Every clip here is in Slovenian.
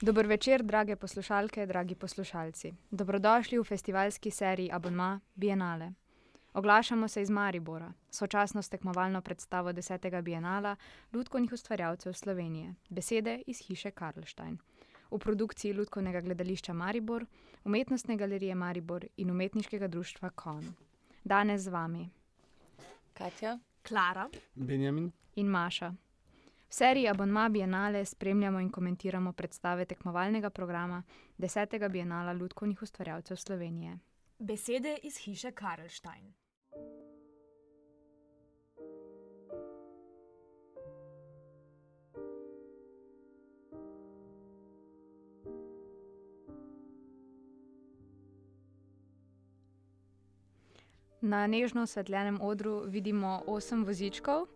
Dober večer, drage poslušalke, dragi poslušalci. Dobrodošli v festivalski seriji Abonma Bienale. Oglašamo se iz Maribora, sočasno s tekmovalno predstavo desetega bienala lutkovnih ustvarjalcev Slovenije, Besede iz hiše Karlstein. V produkciji Lutkovnega gledališča Maribor, Umetnostne galerije Maribor in Umetniškega društva Kon. Danes z vami Katja, Klara, Benjamin. in Maša. V seriji Abonma Bienale spremljamo in komentiramo predstave tekmovalnega programa desetega bienala lutkovnih ustvarjalcev Slovenije. besede iz hiše Karlstein. Na nežno osvetljenem odru vidimo osem vozičkov,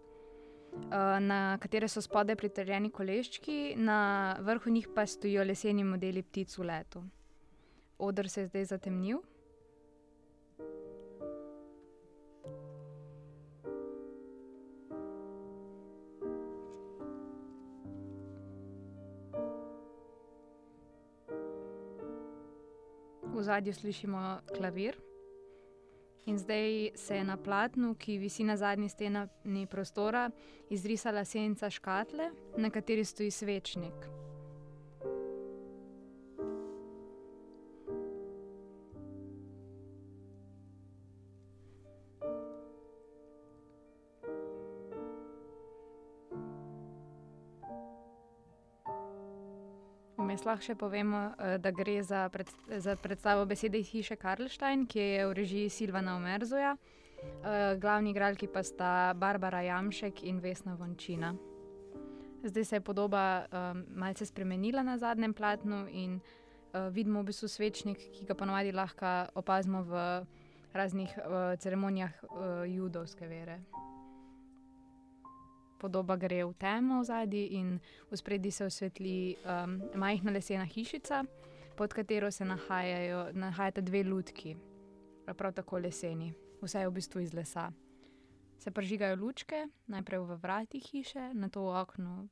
na katere so spodaj pritrjeni koleščki, na vrhu njih pa stojijo leseni modeli ptic v letu. Oder se je zdaj zatemnil. V ozadju slišimo klavir. In zdaj se je na platnu, ki visi na zadnji steni prostora, izrisala senca škatle, na kateri stoji svečnik. Vmes lahko še povemo, eh, da gre za, pred, za predstavo Besede hiše Karlstein, ki je v režiji Silvana Omerzoja. Eh, Glavni igralki pa sta Barbara Jamšek in Vesna Vončina. Zdaj se je podoba um, malce spremenila na zadnjem platnu in uh, vidimo v bistvu svečnik, ki ga ponovadi lahko opazimo v raznih uh, ceremonijah uh, judovske vere. Podoba gre v temo v zadnji in v spredju se osvetli um, majhna lesena hišica, pod katero se nahajajo, nahajata dve lutki, prav tako leseni, vse je v bistvu iz lesa. Se prižigajo lučke, najprej v vratih hiše, nato v oknu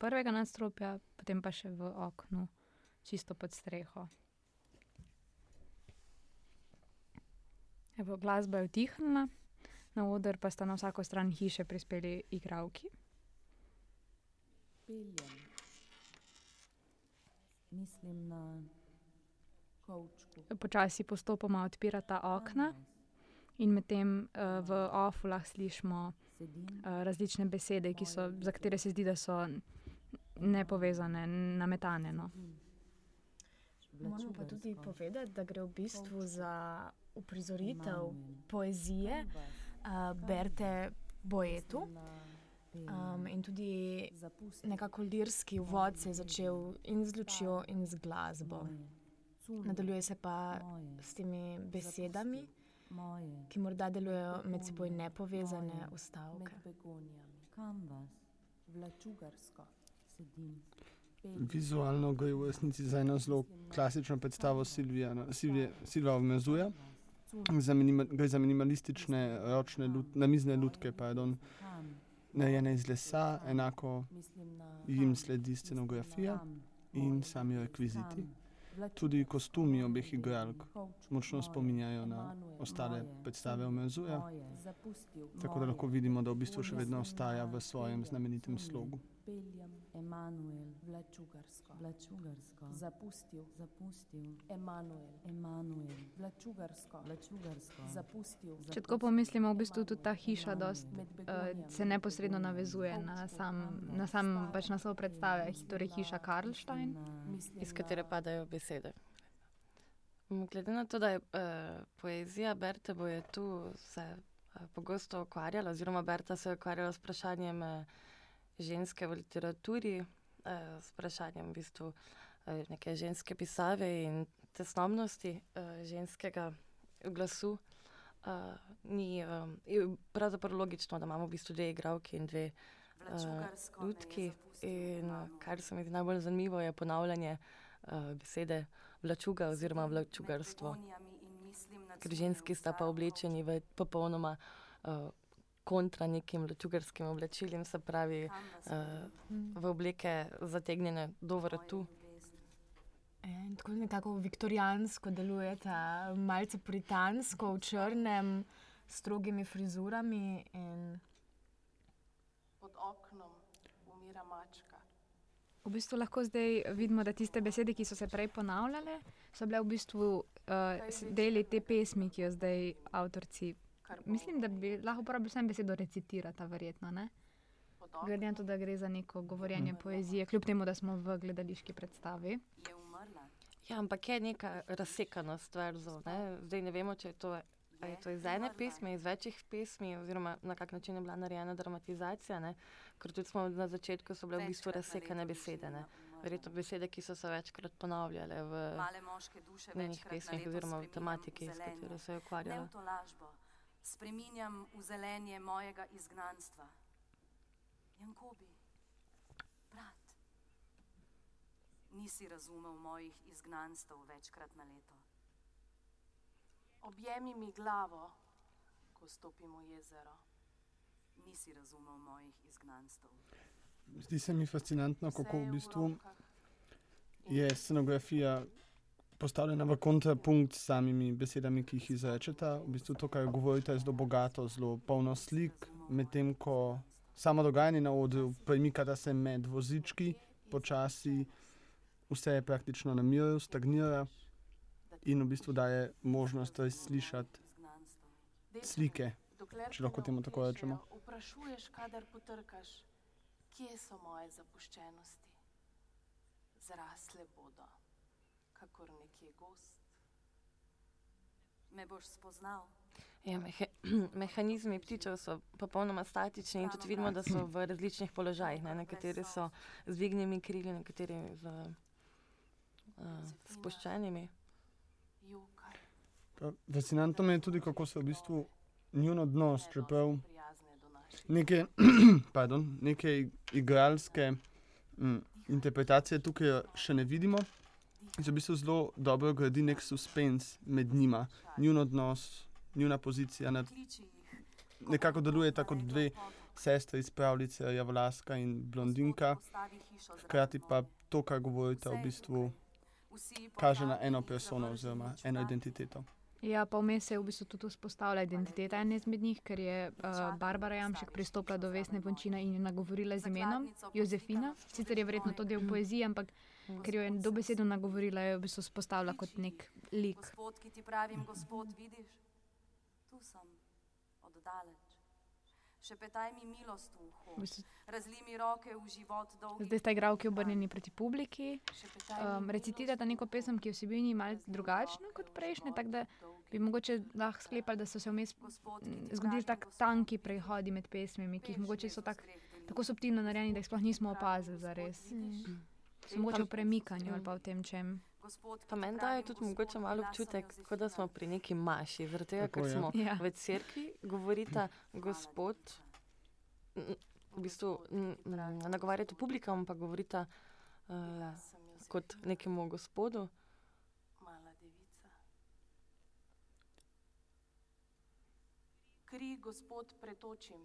prvega nadstropja, potem pa še v oknu, čisto pod streho. Evo, glasba je utihnila, na oder pa sta na vsako stran hiše prispeli igralki. peljem. Mislim na kovčku. Počasi postopoma odpirata okna in medtem uh, v ofu lahko slišimo uh, različne besede, ki so, za katere se zdi, da so nepovezane, nametane. No. Moramo pa tudi povedati, da gre v bistvu za uprizoritev poezije uh, Berte Boetu. Um, in tudi nekako lirski uvod se je začel in z lučjo, in z glasbo. Nadaljuje se pa s temi besedami, ki morda delujejo med seboj nepovezane v stavke. med begonijami. Kam vas? Vlačugarsko. Sedim. peljem. Vizualno gre v resnici za eno zelo klasično predstavo Silvija, no, Silvije, Silva Omezuja. Za minima, za minimalistične ročne lut, namizne lutke, pardon, Kam? narejene iz lesa, enako jim sledi scenografija in sami rekviziti. Tudi kostumi obeh igralk močno spominjajo na ostale predstave Omezuja, tako da lahko vidimo, da v bistvu še vedno ostaja v svojem znamenitem slogu. Emanuel. Vlačugarsko. Vlačugarsko. Zapustil. Zapustil. Emanuel. Emanuel. Vlačugarsko. Vlačugarsko. Zapustil. Če tako pomislimo, v bistvu tudi ta hiša dost, uh, begonijami. se neposredno navezuje na sam, na sam pač naslov predstave, torej hiša Karlstein. Mislim iz katere padajo besede. Glede na to, da je uh, poezija Berte Bojetu se uh, pogosto ukvarjala, oziroma Berta se je ukvarjala s vprašanjem uh, ženske v literaturi, uh, s vprašanjem v bistvu uh, neke ženske pisave in tesnobnosti uh, ženskega glasu. Uh, ni um, je pravzaprav logično, da imamo v bistvu dve igralki in dve uh, lutki. In uh, kar se mi zdi najbolj zanimivo, je ponavljanje uh, besede vlačuga oziroma vlačugarstvo. Ker ženski sta pa oblečeni v popolnoma uh, kontra nekim vlačugarskim oblačilom, se pravi uh, v obleke zategnjene do vratu. Ja, in tako nekako viktorijansko delujete, malce britansko, v črnem, s strogimi frizurami. In... Pod oknom umira mačka. V bistvu lahko zdaj vidimo, da tiste besede, ki so se prej ponavljale, so bile v bistvu uh, deli te pesmi, ki jo zdaj avtorci. Mislim, da bi lahko uporabili samo besedo recitirata, verjetno. Ne? Glede na to, da gre za neko govorjenje poezije, kljub temu, da smo v gledališki predstavi. Ja, ampak je neka razsekanost verzov. Ne? Zdaj ne vemo, če je to, je to iz ene pesmi, iz večjih pesmi, oziroma na kak način je bila narejena dramatizacija. Ne? Ker tudi smo na začetku so bile v bistvu razsekane besede. Ne? Verjetno besede, ki so se večkrat ponavljale v njenih pesmih oziroma v tematiki, s katero se je ukvarjala. Spreminjam v zelenje mojega izgnanstva. Jankobi, brat, nisi razumel mojih izgnanstv večkrat na leto. Objemi mi glavo, ko stopim v jezero. Nisi razumel mojih izgnanstv. Zdi se mi fascinantno, kako v bistvu je scenografija postavljena v kontrapunkt s samimi besedami, ki jih izrečeta. V bistvu to, kar govorite, je zelo bogato, zelo polno slik, medtem ko samo dogajanje na odru premika se med vozički, počasi, vse je praktično na miru, stagnira in v bistvu daje možnost res slišati slike, če lahko temu tako rečemo. Vprašuješ, kadar potrkaš, kje so moje zapuščenosti. Zrasle bodo, kakor nekje gost. Me boš spoznal. Ja, mehe, mehanizmi ptičev so popolnoma statični in tudi vidimo, da so v različnih položajih. Ne? Nekateri so z dvignjenimi krili, nekateri z uh, spuščenimi. Fascinantno mi je tudi, kako se v bistvu njun odnos, čeprav neke, pardon, neke igralske m, interpretacije tukaj še ne vidimo, se v bistvu zelo dobro gradi nek suspens med njima, njun odnos, njuna pozicija. Nad, nekako deluje tako kot dve sestre iz pravljice, Javlaska in Blondinka, hkrati pa to, kar govorite, v bistvu kaže na eno persono oziroma eno identiteto. Ja, pa vmes se je v bistvu tudi vzpostavila identiteta ene izmed njih, ker je uh, Barbara Jamšek pristopila do Vesne Vončina in jo nagovorila z imenom Jozefina. Sicer je verjetno to del poezije, ampak ker jo je dobesedno nagovorila, jo je v bistvu vzpostavila kot nek lik. Gospod, ki ti pravim, gospod, vidiš, tu sem, oddaleč. Šepetaj mi milost v uho, razli mi roke v život dolg. zdaj sta igralki obrnjeni proti publiki. Um, recitirata neko pesem, ki je vsebini malce drugačna kot prejšnje, tako da bi mogoče lahko sklepali, da so se vmes zgodili tako tanki prehodi med pesmimi, ki jih mogoče so tak, tako subtilno narejeni, da jih sploh nismo opazili za res. So mogoče v premikanju ali pa v tem čem. Pa meni daje tudi mogoče malo občutek, kot da smo pri neki maši, zaradi tega, ker smo Ja. v cerkvi, govorita gospod, v bistvu nagovarjate publiko, ampak govorita uh, kot nekemu gospodu. Mala devica. Kri, gospod, pretočim,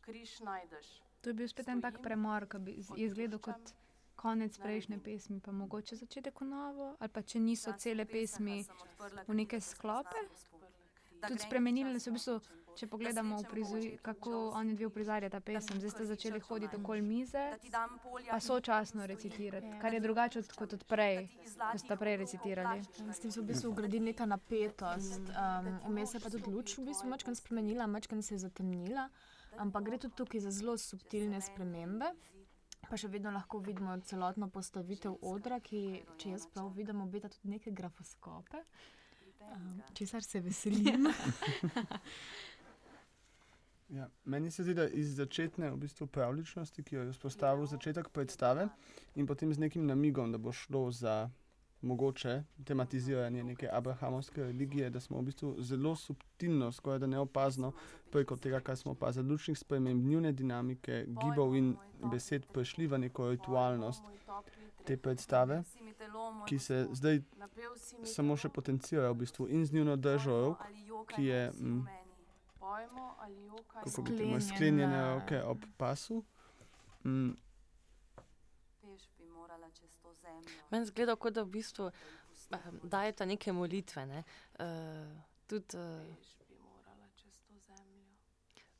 križ najdeš. To je bil spet en tak premor, ki bi izgledal kot konec prejšnje pesmi, pa mogoče začetek v novo, ali pa če niso cele pesmi v neke sklope. Tudi spremenili so v bistvu, če pogledamo, prizori, kako oni dve uprizarjata pesem. Zdaj ste začeli hoditi okoli mize, pa sočasno recitirati, kar je drugače od, kot od prej, ko ste prej recitirali. S tem so v bistvu ugradili neka napetost. Um, Vmes se je pa tudi luč v bistvu mačkam spremenila, mačkam se je zatemnila, ampak gre tudi tukaj za zelo subtilne spremembe. Pa še vedno lahko vidimo celotno postavitev odra, ki, če jaz prav vidim, obeta tudi neke grafoskope. Um, česar se veselim. Ja, meni se zdi, da iz začetne v bistvu pravličnosti, ki jo je vzpostavil začetek predstave, in potem z nekim namigom, da bo šlo za mogoče tematiziranje neke abrahamovske religije, da smo v bistvu zelo subtilno, skoraj da neopazno, preko tega, kar smo opazili, lučnih sprememb, njune dinamike, gibov in besed prišli v neko ritualnost te predstave, ki se zdaj samo še potencira v bistvu in z njuno držo rok, ki je, mm, kako bi temu sklenjene roke ob pasu. Mm, Peš bi morala morala čez to zemljo. Meni zgleda, kot da v bistvu eh, v dajeta neke molitve. Ne? Uh, tudi, zemljo.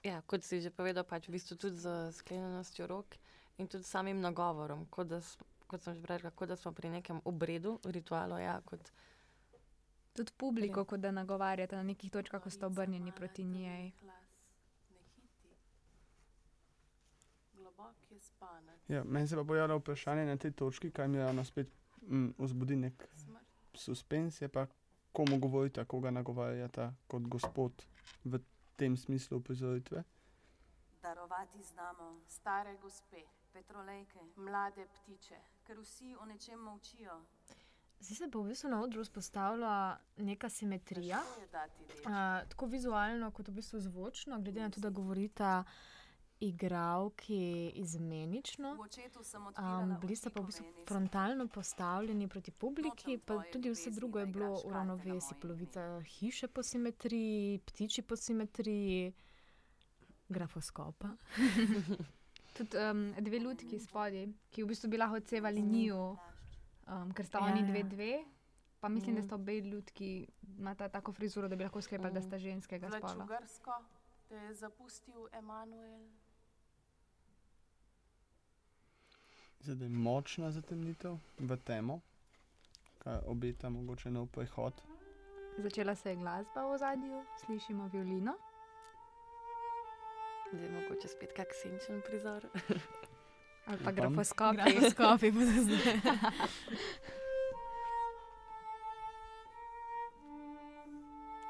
ja, kot si že povedal, pač v bistvu tudi z sklenjenostjo rok in tudi samim nagovorom. Kot, da, kot sem že rekla, kot da smo pri nekem obredu, ritualu. Ja, kot, Tudi publiko, kot da nagovarjate na nekih točkah, ko ste obrnjeni proti njej. Ja, meni se pa pojavlja vprašanje na tej točki, kaj mi ravno spet mm, vzbudi nek Smrt. suspens, je pa komu govorite, koga nagovarjate kot gospod v tem smislu uprizoritve. Darovati znamo Stare gospe, petrolejke, mlade ptiče, ker vsi o nečem molčijo. Zdaj se pa v bistvu na odru vzpostavlja neka simetrija. Uh, tako vizualno, kot v bistvu zvočno, glede na to, da govorita igravki izmenično. Um, bili sta pa v bistvu frontalno postavljeni proti publiki, pa tudi vse drugo je bilo v ravnovesju. Polovica hiše po simetriji, ptiči po simetriji, grafoskopa. Tudi um, dve lutki spodaj, ki v bistvu bi lahko odsevali njiju, um, ker sta Ja, oni dve, dve. Pa mislim, da Mm. sta obe lutki, imata tako frizuro, da bi lahko sklepali, da sta ženskega spola. Vlačugarsko te je zapustil Emanuel. Zdaj je močna zatemnitev v temo, kaj obeta mogoče nov prehod. Začela se je glasba v zadju, slišimo violino. da je mogoče spet kak senčen prizor. Ali pa Upam. grafoskop. Grafoskopi bodo zdaj.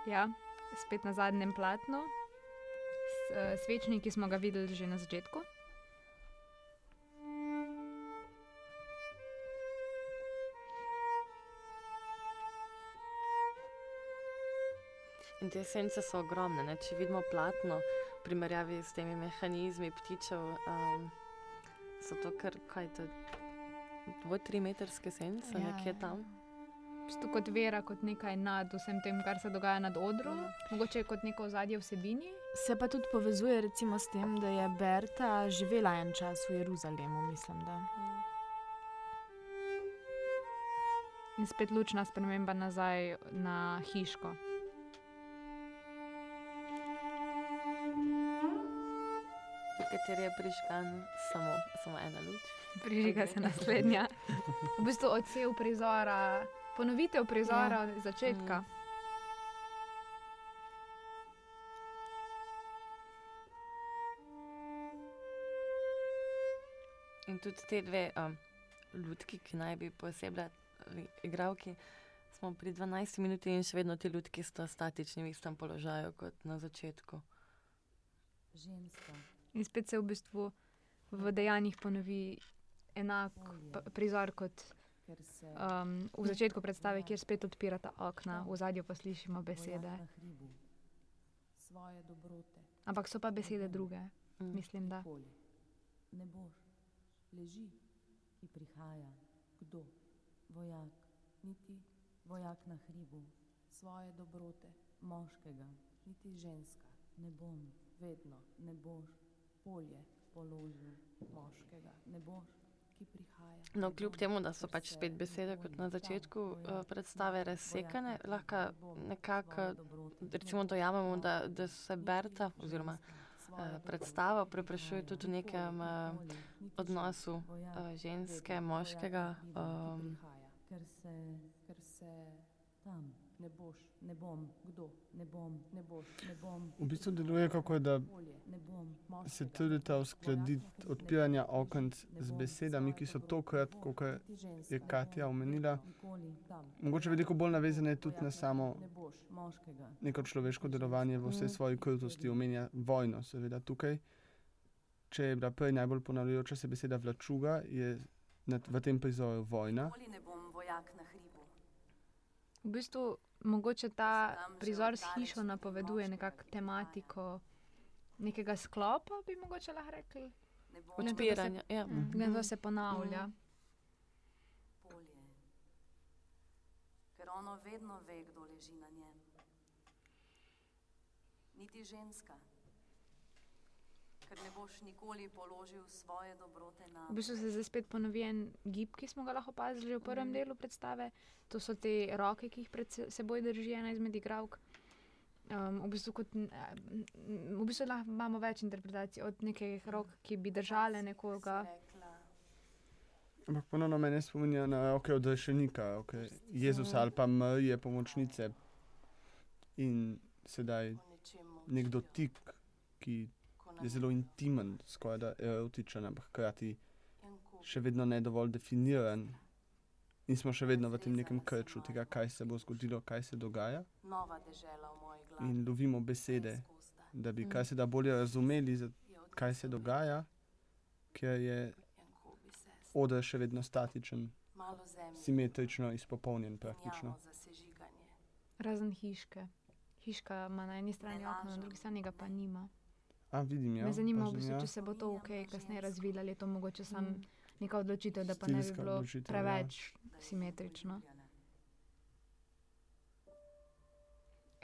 Ja, spet na zadnjem platnu. S, uh, svečnik, ki smo ga videli že na začetku. In te sence so ogromne. Ne? Če vidimo platno, v primerjavi s temi mehanizmi ptičev, um, so to kar kaj to. Dvo, tri metrske sence, Ja, ja, nekje ja. tam. Bistvu kot vera, kot nekaj nad vsem tem, kar se dogaja nad odrom, mogoče kot neko ozadje vsebini. Se pa tudi povezuje recimo s tem, da je Berta živela en čas v Jeruzalemu, mislim. Da. In spet lučna sprememba nazaj na hiško. Kateri je prižgan samo, samo ena luč. Prižiga se naslednja. V bistvu odsev prizora, ponovitev prizora od začetka. In tudi te dve um, lutki, ki naj bi posebej igravki, smo pri 12 minuti in še vedno ti lutki sta statični v istem položaju kot na začetku. ženska, In spet se v bistvu v dejanjih ponovi enak p- prizor kot um, v začetku predstave, kjer spet odpirata okna, v zadju pa slišimo besede. Ampak so pa besede druge, Mm. mislim, da. Ne boš, leži, ki prihaja. Kdo? Vojak, niti vojak na hribu, svoje dobrote, moškega, niti ženska. Ne bom, vedno, ne boš, polje položil, moškega, ne boš. No, kljub temu, da so pač spet besede kot na začetku vojak, predstave razsekane, lahko nekako recimo dojamemo, da, da se Berta oziroma uh, predstava preprašuje tudi v nekem uh, odnosu uh, ženske, moškega. Um, ker se, ker se tam ne boš, ne bom, kdo, ne bom, ne boš, ne bom. V bistvu deluje kako, da ne bom, se trudite uskladiti odpiranja ne z besedami, ki so tokrat, kot je Katja omenila, mogoče veliko bolj navezane tudi na samo neko človeško delovanje v vsej svoji krutosti, omenja vojno, seveda tukaj. Če je bila prej najbolj ponavljajoča se beseda vlačuga, je na- v tem prizoru vojna. Nikoli ne bom vojak na hribu. V bistvu mogoče ta prizor s hišo napoveduje nekako tematiko nekega sklopa, bi mogoče lahko rekli. Ne bom Odpira- odpiranje. Ja. Ne, to se ponavlja. polje. Ker ono vedno ve, kdo leži na njem. Niti ženska. Ker ne boš nikoli položil svoje dobrote na. V bistvu se zdaj spet ponovi en gib, ki smo ga lahko opazili v prvem delu predstave. To so te roke, ki jih pred se- seboj drži ena izmed igralk. Um, v, bistvu kot, v bistvu lahko imamo več interpretacij od nekih rok, ki bi držale nekoga. Ampak ponovno me ne spominja na roke od rešenika, okay. Jezusa ali pa Marije pomočnice. In sedaj o nečem nek molčijo, dotik, ki je zelo intimen, skoraj da erotičen, ampak hkrati še vedno ne dovolj definiran. In smo še vedno v tem nekem krču tega, kaj se bo zgodilo, kaj se dogaja. Nova dežela v moji glavi. In lovimo besede, da bi kar se da bolje razumeli, za- je od kaj se dogaja, ker je oder še vedno statičen, Malo zemlje. simetrično izpopolnjen praktično. Razen hiške. Hiška ima na eni strani okno, na drugi strani ga pa nima. A vidim, ja. Me zanima, v bistvu, ja. če se bo to ok, kasneje razvilo, ali je to mogoče samo neka odločitev, da pa ne bi bilo odločitev, ja. preveč simetrično.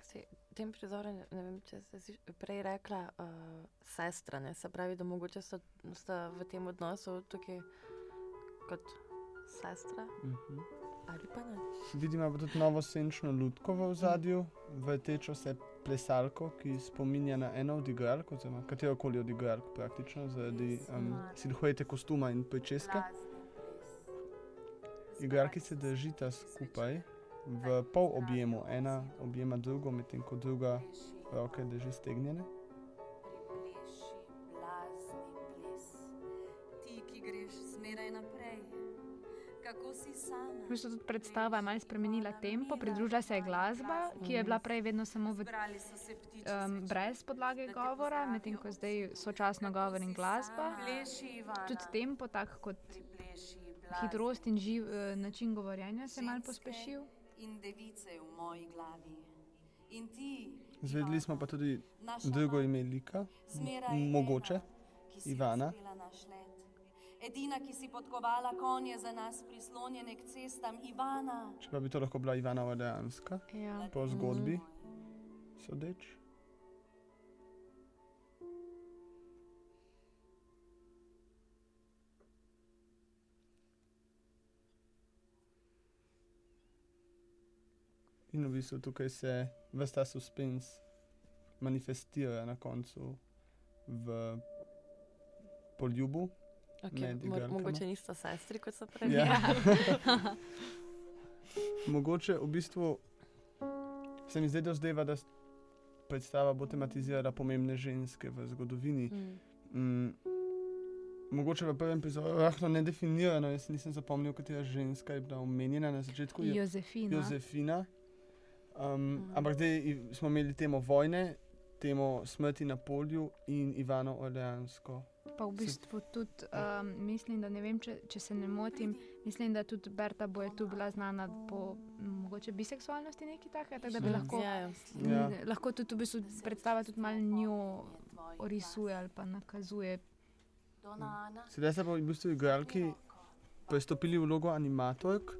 Saj, V tem prizoru, ne, vem, če ste si prej rekla, uh, sestra, ne? se pravi, da mogoče sta, sta v tem odnosu tukaj kot sestra Mhm. ali pa ne. Vidimo tudi novo senčno lutko v ozadju, vrtečo se plesalko, ki spominja na eno od igralk, oziroma katero koli od igralk praktično, zaradi um, silhuete kostuma in pričeske. Ples. Igralki se držita skupaj v pol objemu, ena objema drugo, medtem ko druga roke drži stegnjene. V bistvu tudi predstava je malo spremenila tempo, pridružila se je glasba, ki je bila prej vedno samo v, um, brez podlage govora, medtem ko zdaj sočasno govor in glasba. Tudi tempo, tako kot hitrost in živ, eh, način govorjenja se je malo pospešil. In device v moji glavi. Zvedeli smo pa tudi drugo ime lika, mogoče. Ivana. Edina, ki si podkovala konje za nas prislonjene k cestam, Ivana. Če pa bi to lahko bila Ivana Orleanska, Ja. po zgodbi sodeč. In v bistvu tukaj se ves ta suspens manifestira na koncu v poljubu. Okay, Med mo igralkama. mogoče nista sestri, kot so prej. Ja. Mogoče v bistvu se mi zdaj dozdeva, da predstava bo tematizirala pomembne ženske v zgodovini. Mm. Mm, mogoče v prvem prizoru lahko nedefinirano, jaz nisem zapomnil, katera ženska je bila omenjena na začetku. Jo- Jozefina. Jozefina. Um, Mhm. Ampak zdaj smo imeli temo vojne, temo smrti na polju in Ivano Orleansko. Pa v bistvu tudi um, mislim, da ne vem, če, če se ne motim, mislim, da tudi Berta bo je tu bila znana po mogoče biseksualnosti neki takega, tako da bi Mhm. lahko, Ja, ja. Ja. lahko tudi v bistvu predstava tudi malo njo orisuje ali pa nakazuje. Sedaj se pa v bistvu igralki prestopili v vlogo animatork,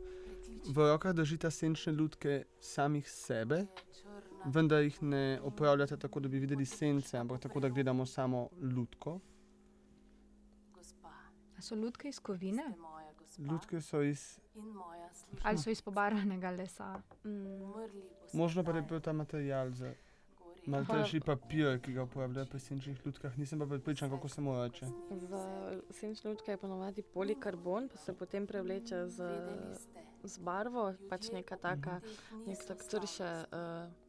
v rokah držita senčne lutke samih sebe. Vendar jih ne upravljate tako, da bi videli sence, ampak tako, da gledamo samo lutko. Gospa, A so lutke iz kovine Lutke so iz, ali so iz pobarvanega lesa? Mm. Možno pa je bil ta material za gori. maltejši papir, ki ga uporabljajo pri senčnih lutkah. Nisem pa prepričan, kako se mu reče. V senčni lutki je ponovadi polikarbon, pa se potem prevleče z, z barvo, pač neka taka, nek tak sami. trše, uh,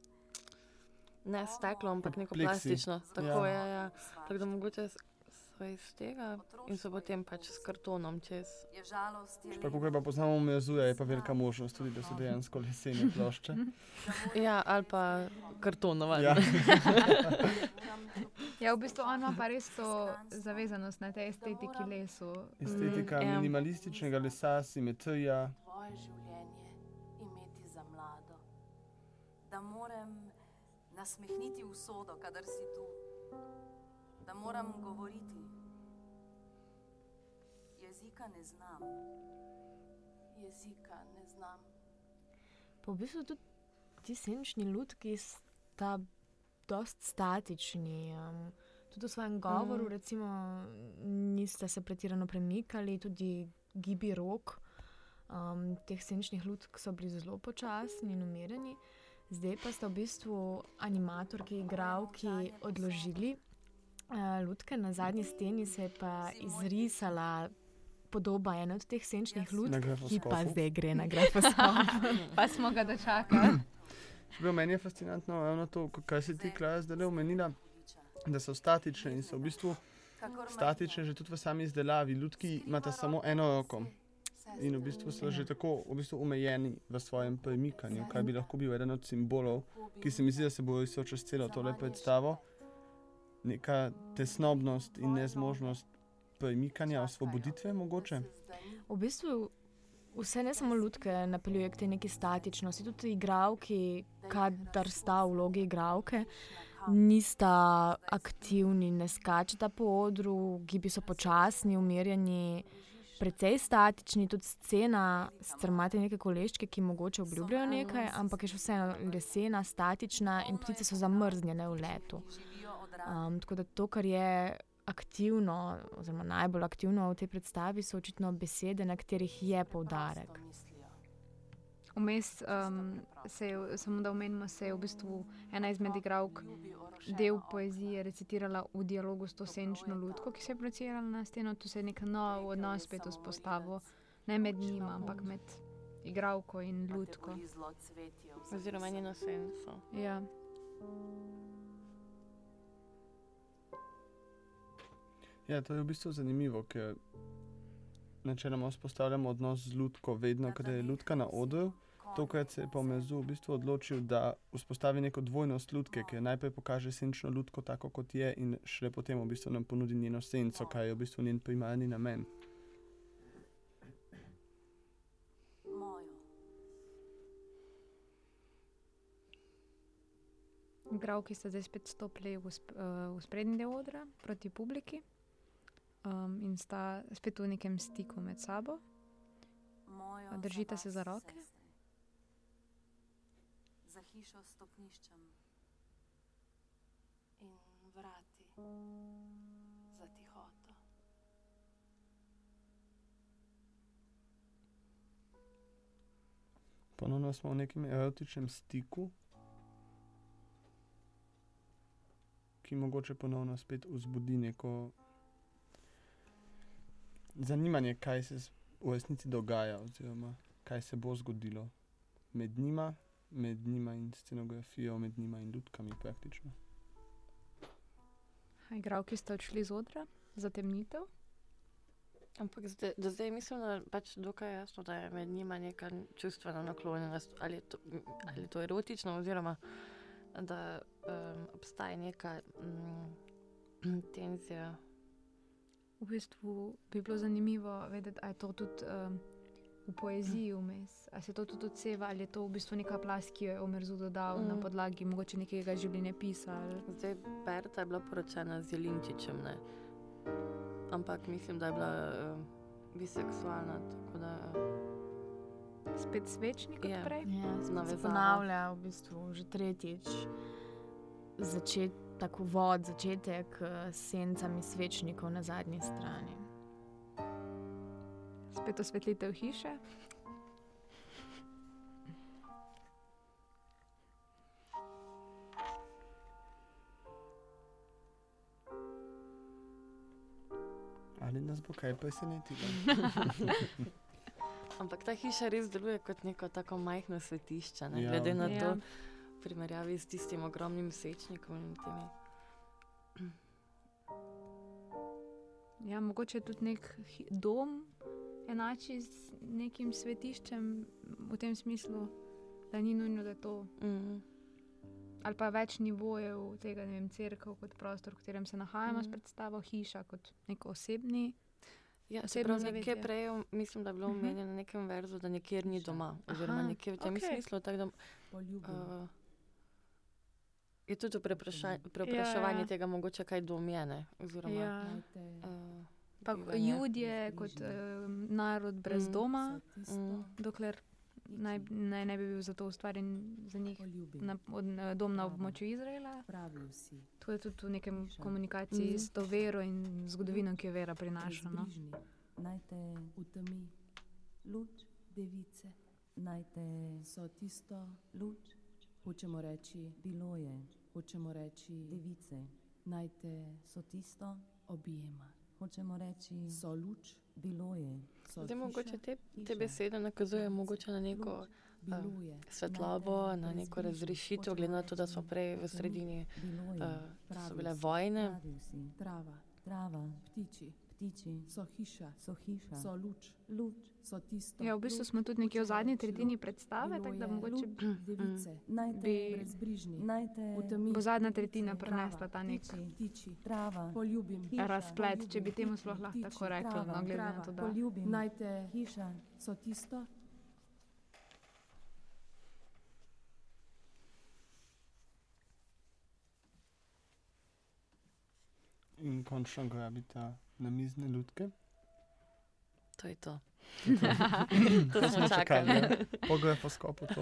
ne steklo, ampak neko Pleksi. plastično. Tako Ja. je, ja. Tako da mogoče so iz tega in so potem pač s kartonom čez. Je žalost, je Tako kot pa poznamo mezuje, je pa velika možnost tudi, da so dejansko lesene plošče. Ja, ali pa karton, navadno. Ja. Ja, v bistvu on ima pa res to zavezanost na tej estetiki lesu. Estetika Mm, ja. minimalističnega lesa, simetrija. Tvoje življenje imeti za mlado. da moram nasmehniti usodo, kadar si tu, da moram govoriti. Jezika ne znam, Jezika ne znam. Pa v bistvu tudi ti senčni lutki sta dost statični. Um, tudi v svojem govoru, Mhm. recimo, niste se pretirano premikali, tudi gibi rok. Um, teh senčnih lutk so bili zelo počasni in umirjeni. Zdaj pa sta v bistvu animatorki, igravki odložili uh, lutke, na zadnji steni se je pa izrisala podoba ene od teh senčnih lutk, ki pa zdaj gre na grafoskop. Pa smo ga dočakali. Čeprav meni je fascinantno, ravno to, k- kaj si ti, Klaja, zdaj le omenila, da so statične in so v bistvu statične že tudi v sami izdelavi. Ljudki imata samo eno roko in v bistvu so že tako v bistvu omejeni v svojem premikanju, kar bi lahko bil eden od simbolov, ki se mi zdi, da se bo risal čez celo tole predstavo. Neka tesnobnost in nezmožnost premikanja, osvoboditve mogoče. V bistvu vse ne samo lutke napeljuje k tej neki statičnosti, tudi igravki, kadar sta v vlogi igravke, nista aktivni, ne skačeta po odru, gibi so počasni, umirjeni, precej statični, tudi scena, sicer imate neke koleščke, ki mogoče obljubljajo nekaj, ampak je še vseeno lesena, statična in ptice so zamrznjene v letu. Um, tako da to, kar je aktivno, oziroma najbolj aktivno v tej predstavi, so očitno besede, na katerih je poudarek. Vmes, um, se je, samo da omenimo, se je v bistvu ena izmed igralk del poezije recitirala v dialogu s to senčno lutko, ki se je projicirala na steno. Tu se je nek nov odnos spet vzpostavil, ne med njima, ampak med igralko in lutko. Oziroma njeno senco. Ja. Ja, to je v bistvu zanimivo, ker načeloma vzpostavljamo odnos z lutko, vedno, kadar je lutka na odru. Tokrat se je pa Mezu v bistvu odločil, da vzpostavi neko dvojnost lutke, ki najprej pokaže senčno lutko tako, kot je, in šele potem v bistvu nam ponudi njeno senco, kar je v bistvu njen primarni namen. Mojo. Igravki sta zdaj spet stopili v, sp uh, v sprednji del odra proti publiki um, in sta spet v nekem stiku med sabo. Držite se za roke? Za hišo s stopniščem. In vrati. Za tihoto. Ponovno smo v nekem erotičnem stiku, ki mogoče ponovno spet vzbudi neko zanimanje, kaj se v resnici dogaja, oziroma kaj se bo zgodilo med njima, med njima in scenografijo, med njima in lutkami praktično. Igravki sta odšli z odra, zatemnitev. Ampak zdaj, do zdaj mislim, da je pač dokaj jasno, da je med njima neka čustvena naklonjenost, ali je to, ali je to erotično, oziroma da um, obstaja neka um, tenzija. V bistvu bi bilo zanimivo vedeti, ali je to tudi um, v poeziji vmes, ali se to tudi odseva, ali je to v bistvu neka plast, ki jo je Omerzu dodal mm. na podlagi mogoče nekega življenjepisa. Ali... Zdaj Berta je bila poročena z Jelinčičem, ne? ampak mislim, da je bila um, biseksualna. tako Da, Spet svečnik kot Ja. prej. Ja, ponavlja v bistvu že tretjič. Začet, tako vod, začetek eh, s sencami svečnikov na zadnji strani. Spet osvetlitev hiše. Ali nas bo kaj presenetilo? ampak ta hiša res deluje kot neko tako majhno svetišče, ne? Ja. glede na Ja. to, v primerjavi s tistim ogromnim sečnikom in temi. Ja, mogoče tudi nek dom enači z nekim svetiščem v tem smislu, da ni nujno, da je to. Mm. Ali pa več nivojev tega, ne vem, crkva kot prostor, v katerem se nahajamo, mm. s Mhm. predstavo hiša kot nek osebni. Ja, Osebno nekje prej mislim, da je bilo Mhm. omenjeno na nekem verzu, da nikjer ni doma, oziroma Aha, nekje v tem okej. smislu. Tako da uh, je tudi prepraševanje Ja. tega mogoče kaj dom je, ne? Oziroma, Ja. Uh, Pa ljudje kot uh, narod brez Mm. doma, Mm. dokler naj, naj ne bi bil zato ustvarjen za njih na, od, na, dom na območju Izraela. To je tudi v nekem komunikaciji Mhm. s to vero in zgodovino, ki jo vera prinaša. No? Naj te v temi luč device, naj te so tisto luč, hočemo reči, bilo je, hočemo reči, device, naj te so tisto objema, hočemo reči, so luč, bilo je, so Zdaj, mogoče te, te besede nakazujejo mogoče na neko luč, je, svetlobo, na neko razrešitev, glede na to, da smo prej v sredini, uh, so bile vojne. trava, trava, ptiči, ptiči, so hiša, so hiša, so luč, luč, so tisto. Ja, v bistvu luč, smo tudi nekje v zadnji tretjini predstave, tako da je, mogoče luč, device, naj te bi- brezbrižni, naj te v temi, bo zadnja tretjina trava, prenesla ta nek ptiči, ptiči, trava, poljubim, razplet, če bi temu sploh lahko tako rekli, no, glede na to, da poljubim, naj te hiša, so tisto. In končno grabita na mizne lutke. To je to. To To smo čakali. Pogre po skopu to.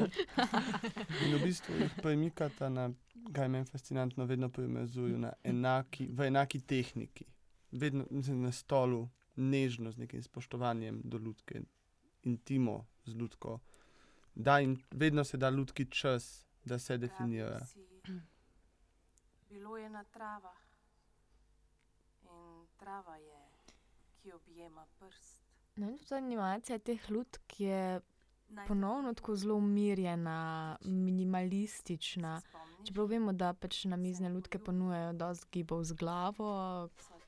In v bistvu jih premikata na, kaj meni fascinantno, vedno premizuju na enaki, v enaki tehniki. Vedno mislim, na stolu, nežno, z nekim spoštovanjem do lutke, intimo z lutko. Da in vedno se da lutki čas, da se definira. Bilo je na travah trava je, ki objema prst. No, in tudi animacija teh lutk je Naj te ponovno tako zelo umirjena, minimalistična. Čeprav vemo, da pač na mizne lutke ponujajo dosti gibov z glavo,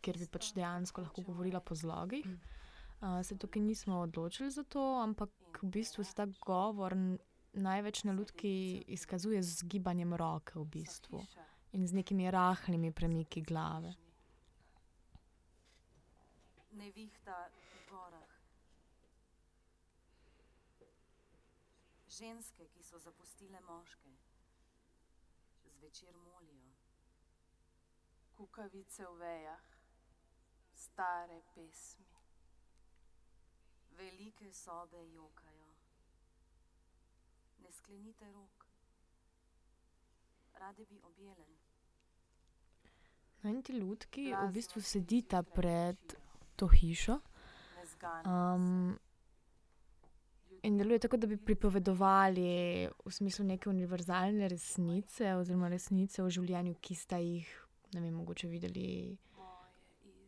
kjer bi pač dejansko lahko govorila po zlogih. Uh, se tukaj nismo odločili za to, ampak v bistvu se ta govor največ na lutki izkazuje z gibanjem roke v bistvu in z nekimi rahlimi premiki glave. Nevihta v gorah. Ženske, ki so zapustile moške, zvečer molijo. Kukavice v vejah, stare pesmi. Velike sobe jokajo. Ne sklenite rok. Rade bi objele. No, in ti lutki v bistvu se sedita pred učijo, to hišo um, in deluje tako, da bi pripovedovali v smislu neke univerzalne resnice oziroma resnice o življenju, ki sta jih, ne vem, mogoče videli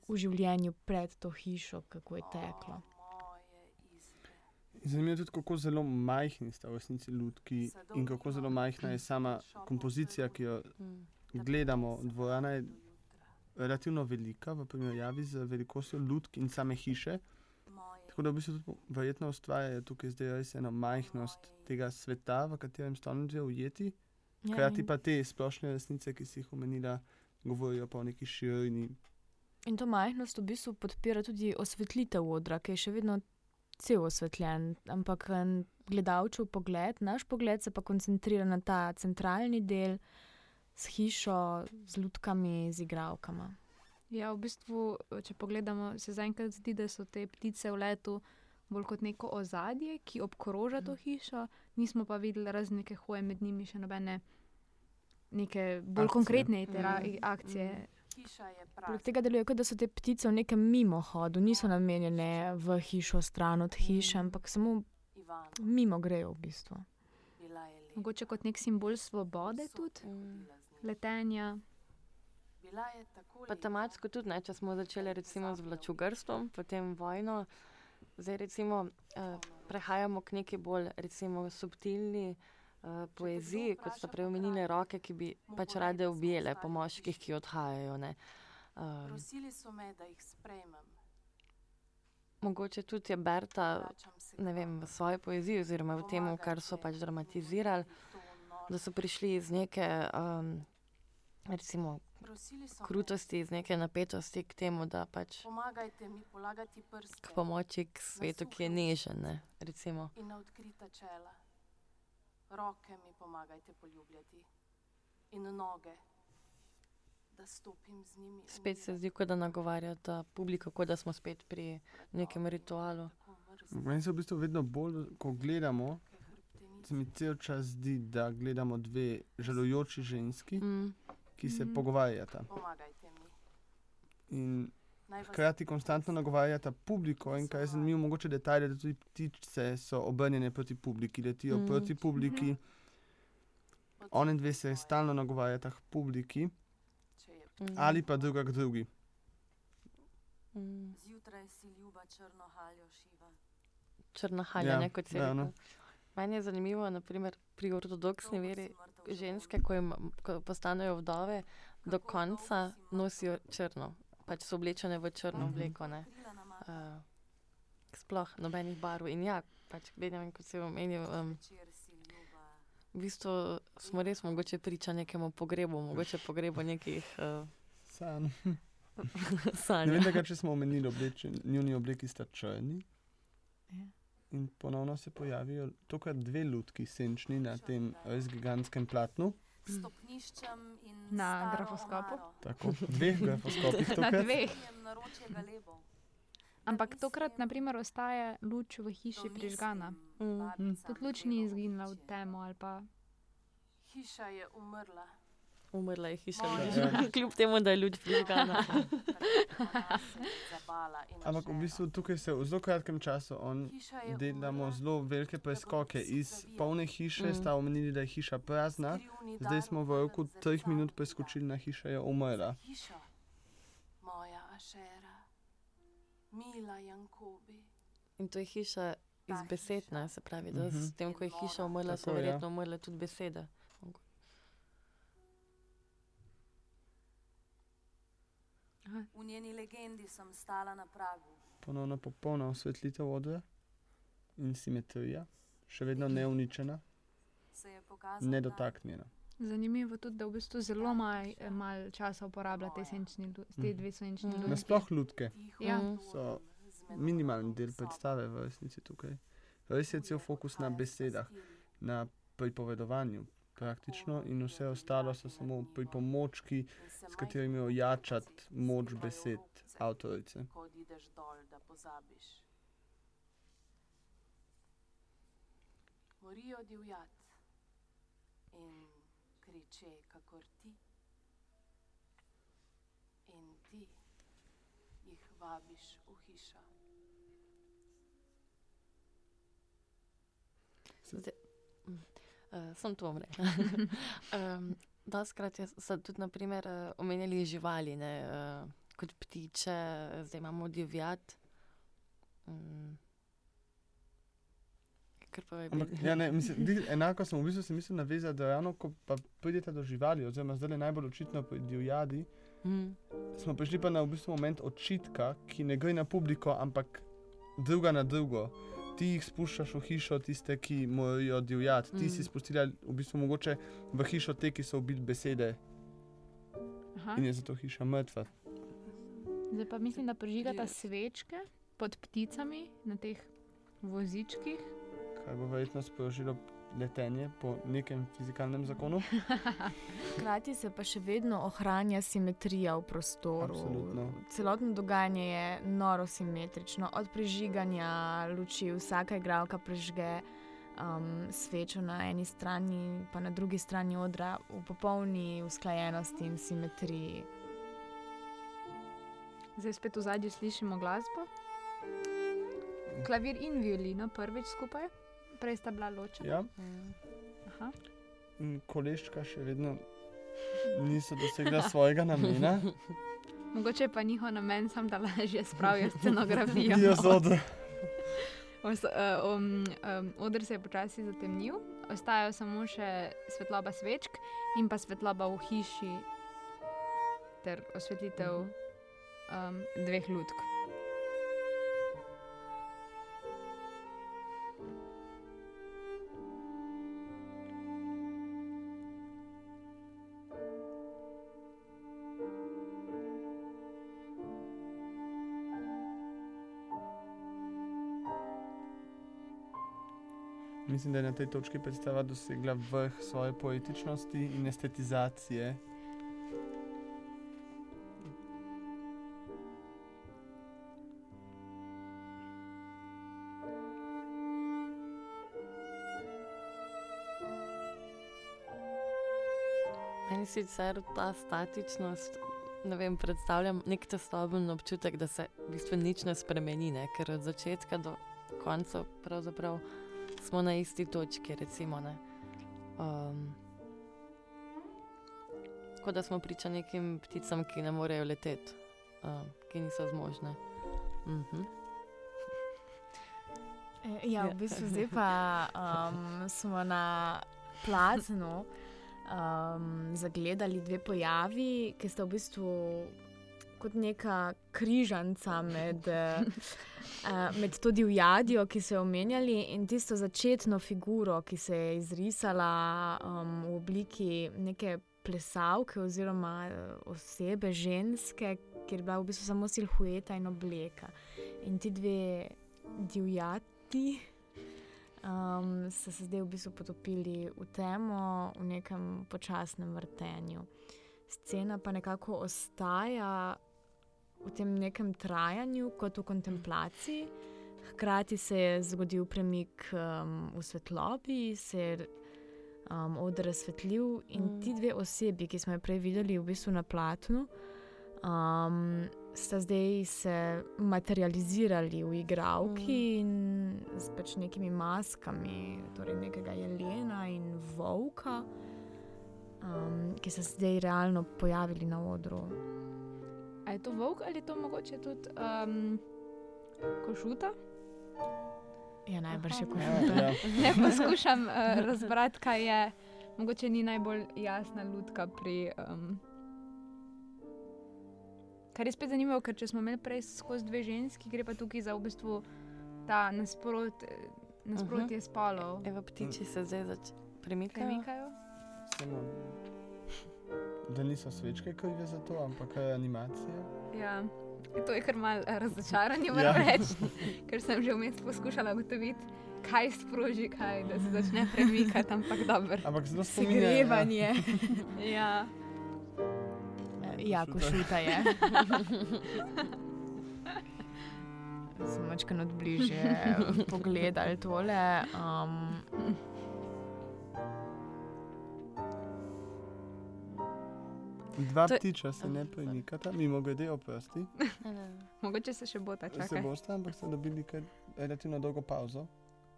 v življenju pred to hišo, kako je teklo. Zanimivo je tudi, kako zelo majhni sta v resnici lutki in kako zelo majhna je sama kompozicija, ki jo Mm. gledamo. Dvorana je relativno velika v primerjavi z velikostjo lutk in same hiše. Tako da v bistvu tudi verjetno ustvarjajo tukaj zdaj res eno majhnost tega sveta, v katerem so oni že ujeti. Ja, Hkrati pa te splošne resnice, ki si jih omenila, govorijo pa o neki širini. in to majhnost v bistvu podpira tudi osvetlitev odra, ki je še vedno cel osvetljen, ampak en gledalčev pogled, naš pogled se pa koncentrira na ta centralni del s hišo, z lutkami, z igravkama. Ja, v bistvu, če pogledamo, se zaenkrat zdi, da so te ptice v letu bolj kot neko ozadje, ki obkroža to hišo, nismo pa videli razen neke hoje med njimi, še nobene neke bolj Akcije. konkretne itera, Mhm. akcije. Hiša je Poleg tega deluje, kot da so te ptice v nekem mimohodu, niso namenjene v hišo, stran od hiše, ampak samo Ivano, mimo grejo v bistvu. Mogoče kot nek simbol svobode tudi, njim. Letenja. Bila je tako Pa tematsko tudi, ne, če smo začeli recimo z vlačugarstvom, potem vojno, zdaj recimo uh, prehajamo k neki bolj recimo subtilni uh, poeziji, kot sta prej omenili roke, ki bi pač rade objele po moških, ki odhajajo. ne. Um, Prosili so me, da jih sprejmem. mogoče tudi je Berta, vem, v svoji poeziji oziroma v tem, kar so pač dramatizirali, da so prišli iz neke, um, recimo, krutosti, iz neke napetosti k temu, da pač pomagajte mi polagati prste k pomoči k svetu, ki je nežen. Ne, recimo. in na odkrita čela. Roke mi pomagajte poljubljati in noge, da stopim z njimi. v Spet se zdi, kot da nagovarja ta publika, kot da smo spet pri nekem ritualu. Meni se v bistvu vedno bolj, ko gledamo, se mi cel čas zdi, da gledamo dve žalujoči ženski, Mm. ki se Mhm. pogovarjata. Pomagajte mi. In hkrati konstantno nagovarjata publiko, in kar je zanimivo, mogoče detajl, da tudi ptice so obrnjene proti publiki, letijo Mm. mm. proti publiki. One dve se stalno nagovarjata k publiki, je Mm. ali pa druga k drugi. Mm. Zjutraj si ljuba črno haljo šiva. Črna halja, Ja, ne kot se ja, reče. no. Meni je zanimivo, naprimer, pri ortodoksni veri ženske, ko, jim, ko postanejo vdove, do konca nosijo črno. Pač so oblečene v črno Mhm. obleko. Ne? Krila na mah, Uh, sploh nobenih barv. In ja, pač gledam, kot se omenil, um, v bistvu smo res mogoče priča nekemu pogrebu, mogoče pogrebu nekih uh, San. Ne sanj. vem, če smo omenili, obleči, njuni obleki sta črni. In ponovno se pojavijo tokrat dve lutki senčni na tem res gigantskem platnu. Stopniščem in Na grafoskopu? Tako, dveh grafoskopih Na dveh. Ampak tokrat, mislim, naprimer, ostaja luč v hiši prižgana. Mm. Tudi luč ni izginila v temo ali pa. hiša je umrla. Umrla je hiša, Moja vidiš, Ja. kljub temu, da je luč prižgana. In Ampak v bistvu tukaj se v zelo kratkem času delamo zelo velike preskoke. Iz polne hiše Mm. sta omenili, da je hiša prazna, zdaj smo v roku treh minut preskočili na hiša je umrla. Hiša, moja Ašera, mila Jankobi. In to je hiša iz besed, ne? se pravi, da Mhm. s tem, ko je hiša umrla, so Tako, ja. verjetno umrle tudi besede. V njeni legendi sem stala na pragu. Ponovno popolna osvetlitev odra in simetrija, še vedno neuničena, Se je pokazal nedotaknjena. Zanimivo tudi, da v bistvu zelo malo mal časa uporablja te, senčni, lu- te Mhm. dve senčni Mhm. luči. Nasploh lutke Tiho Ja. Mm. so minimalni del predstave v resnici tukaj. Res je cel fokus na besedah, na pripovedovanju praktično in vse ostalo so samo pripomočki, s katerimi ojačati moč besed avtorice. Ko odideš dol, da pozabiš. Morijo divjat in kriče, kakor ti. In ti jih vabiš v hišo. Uh, sem to omre. um, Doskrat je- so tudi naprimer, uh, omenjali živali, ne, uh, kot ptiče, zdaj imamo divjad. Um, Ampak, ja, ne, mislim, di, enako sem v bistvu se mislil navezati, da ravno ko pa pridete do živali, oziroma zdaj je najbolj očitno pri divjadi, Mm. smo prišli pa na v bistvu moment očitka, ki ne gre na publiko, ampak druga na drugo. Ti jih spuščaš v hišo, tiste, ki morajo divjati. Ti Mm. si spustila v bistvu mogoče v hišo te, ki so ubili besede Aha. in je zato hiša mrtva. Zdaj pa mislim, da prižigata Res. svečke pod pticami na teh vozičkih. Kar bo verjetno sprožilo letenje po nekem fizikalnem zakonu. Hkrati se pa še vedno ohranja simetrija v prostoru. Absolutno. Celotno dogajanje je noro simetrično. Od prižiganja luči, vsaka igralka prižge um, svečo na eni strani, pa na drugi strani odra v popolni usklajenosti in simetriji. Zdaj spet v zadnji slišimo glasbo. Klavir in violino prvič skupaj, prej sta bila ločena. Ja, Mm. Aha. koleščka še vedno niso dosegla svojega namena. Mogoče pa njihov namen sam, da lažje spravijo scenografijo. Jo zodra. Os, uh, um, um, oder se je počasi zatemnil, ostajajo samo še svetloba svečk in pa svetloba v hiši ter osvetlitev um, dveh lutk. mislim, da je na tej točki predstava dosegla vrh svoje poetičnosti in estetizacije. Meni sicer ta statičnost ne vem, predstavljam nek testoben občutek, da se v bistvu nič ne spremeni, ne? ker od začetka do konca pravzaprav smo na isti točki, recimo. Ne? Um, kot da smo priča nekim pticam, ki ne morejo leteti, um, ki niso zmožne. Mhm. E, Ja, v bistvu zdaj pa um, smo na plaznu um, zagledali dve pojavi, ki sta v bistvu kot neka križanca med, eh, med to divjadjo, ki so jo omenjali, in tisto začetno figuro, ki se je izrisala um, v obliki neke plesavke oziroma eh, osebe, ženske, kjer je bila v bistvu samo silhueta in obleka. In ti dve divjati um, so se zdaj v bistvu potopili v temo, v nekem počasnem vrtenju. Scena pa nekako ostaja v tem nekem trajanju, kot v kontemplaciji. Hkrati se je zgodil premik um, v svetlobi, se je um, odr razsvetlil in Mm. ti dve osebi, ki smo jo prej videli v bistvu na platnu, um, sta zdaj se materializirali v igravki in s pač nekimi maskami, torej nekega jelena in volka, um, ki so se zdaj realno pojavili na odru. A je to volk ali je to mogoče tudi um, košuta? Ja, najbrž je košuta. Ja, ja. Ne poskušam uh, razbrati, kaj je. Mogoče ni najbolj jasna lutka pri. Um, kar je spet zanimivo, ker če smo imeli prej skozi dve ženski, gre pa tukaj za v bistvu ta nasprot, nasprotje spolov. Evo, ptiči se zdaj zač- premikajo. Premikajo. Samo, da niso svečke krive za to, ampak je animacija. Ja. To je kar malo eh, razočaranje, Ja. moram ja. reči, ker sem že vmes poskušala ugotoviti, kaj sproži kaj, da se začne premikati, ampak dobro. Ampak zelo spominja. Segrevanje. Ja. Ja, košuta je. Smo večkrat od bližje pogledali tole. Um, Dva To ptiča se ne premikata, mimo grede oprosti. Mogoče se še bota, Se čakaj. boste, ampak ste dobili kar relativno dolgo pauzo.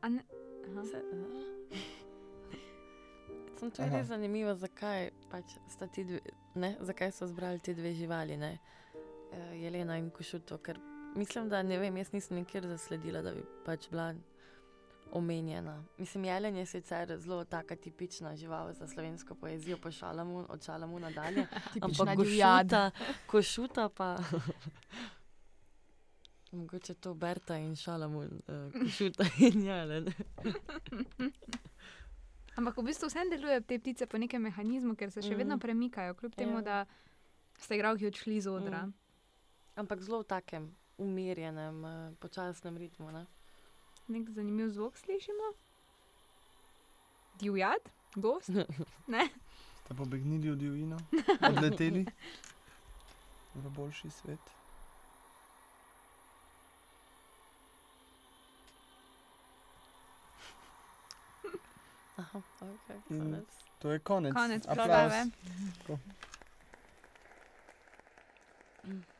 A ne- Aha. Se, Sem to res zanimivo, zakaj, pač sta ti dve, ne, zakaj so zbrali te dve živali, ne, uh, Jelena in Košuto. Ker mislim, da ne vem, jaz nisem nikjer zasledila, da bi pač bila omenjena. Mislim, jelen je sicer zelo taka tipična žival za slovensko poezijo, po šalamu, od šalamu nadalje. Ampak košuta, košuta pa. Mogoče to Berta in šalamun, uh, košuta in jelen. Ampak v bistvu vse delujejo te ptice po nekem mehanizmu, ker se še vedno Mhm. premikajo, kljub temu, Ja. da ste igralki odšli z odra. Mm. Ampak zelo v takem umirjenem, uh, počasnem ritmu. Ne? Nek zanimiv zvok slišimo. Divjad, gost. Ne? Ste pobegnili v divjino, odleteli v boljši svet. Aha, okay, konec. To je konec. Konec predstave. Mm.